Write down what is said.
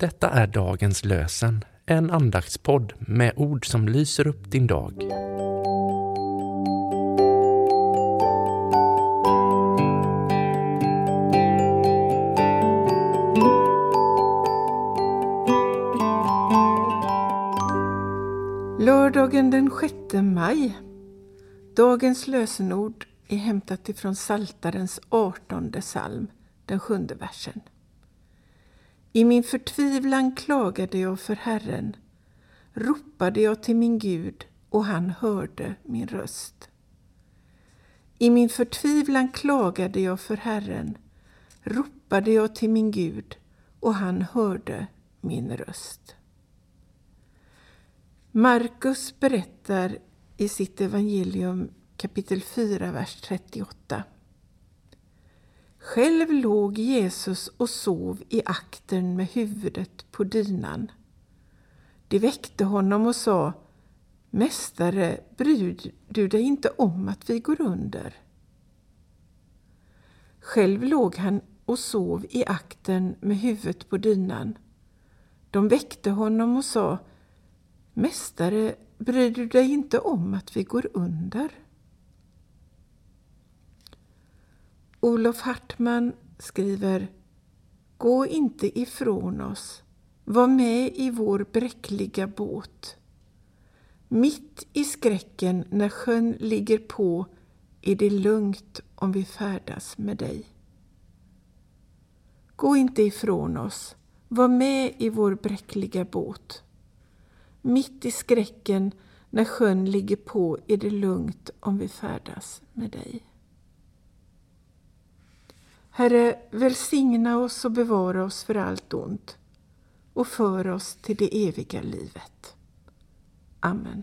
Detta är dagens lösen, en andaktspodd med ord som lyser upp din dag. Lördagen den 6 maj. Dagens lösenord är hämtat ifrån Saltarens 18 psalm, den sjunde versen. I min förtvivlan klagade jag för Herren, ropade jag till min Gud och han hörde min röst. I min förtvivlan klagade jag för Herren, ropade jag till min Gud och han hörde min röst. Markus berättar i sitt evangelium kapitel 4, vers 38. Själv låg Jesus och sov i akten med huvudet på dynan. De väckte honom och sa Mästare, bryr du dig inte om att vi går under? Själv låg han och sov i akten med huvudet på dynan. De väckte honom och sa Mästare, bryr du dig inte om att vi går under? Olof Hartman skriver Gå inte ifrån oss, var med i vår bräckliga båt. Mitt i skräcken när sjön ligger på är det lugnt om vi färdas med dig. Gå inte ifrån oss, var med i vår bräckliga båt. Mitt i skräcken när sjön ligger på är det lugnt om vi färdas med dig. Herre, välsigna oss och bevara oss för allt ont och för oss till det eviga livet. Amen.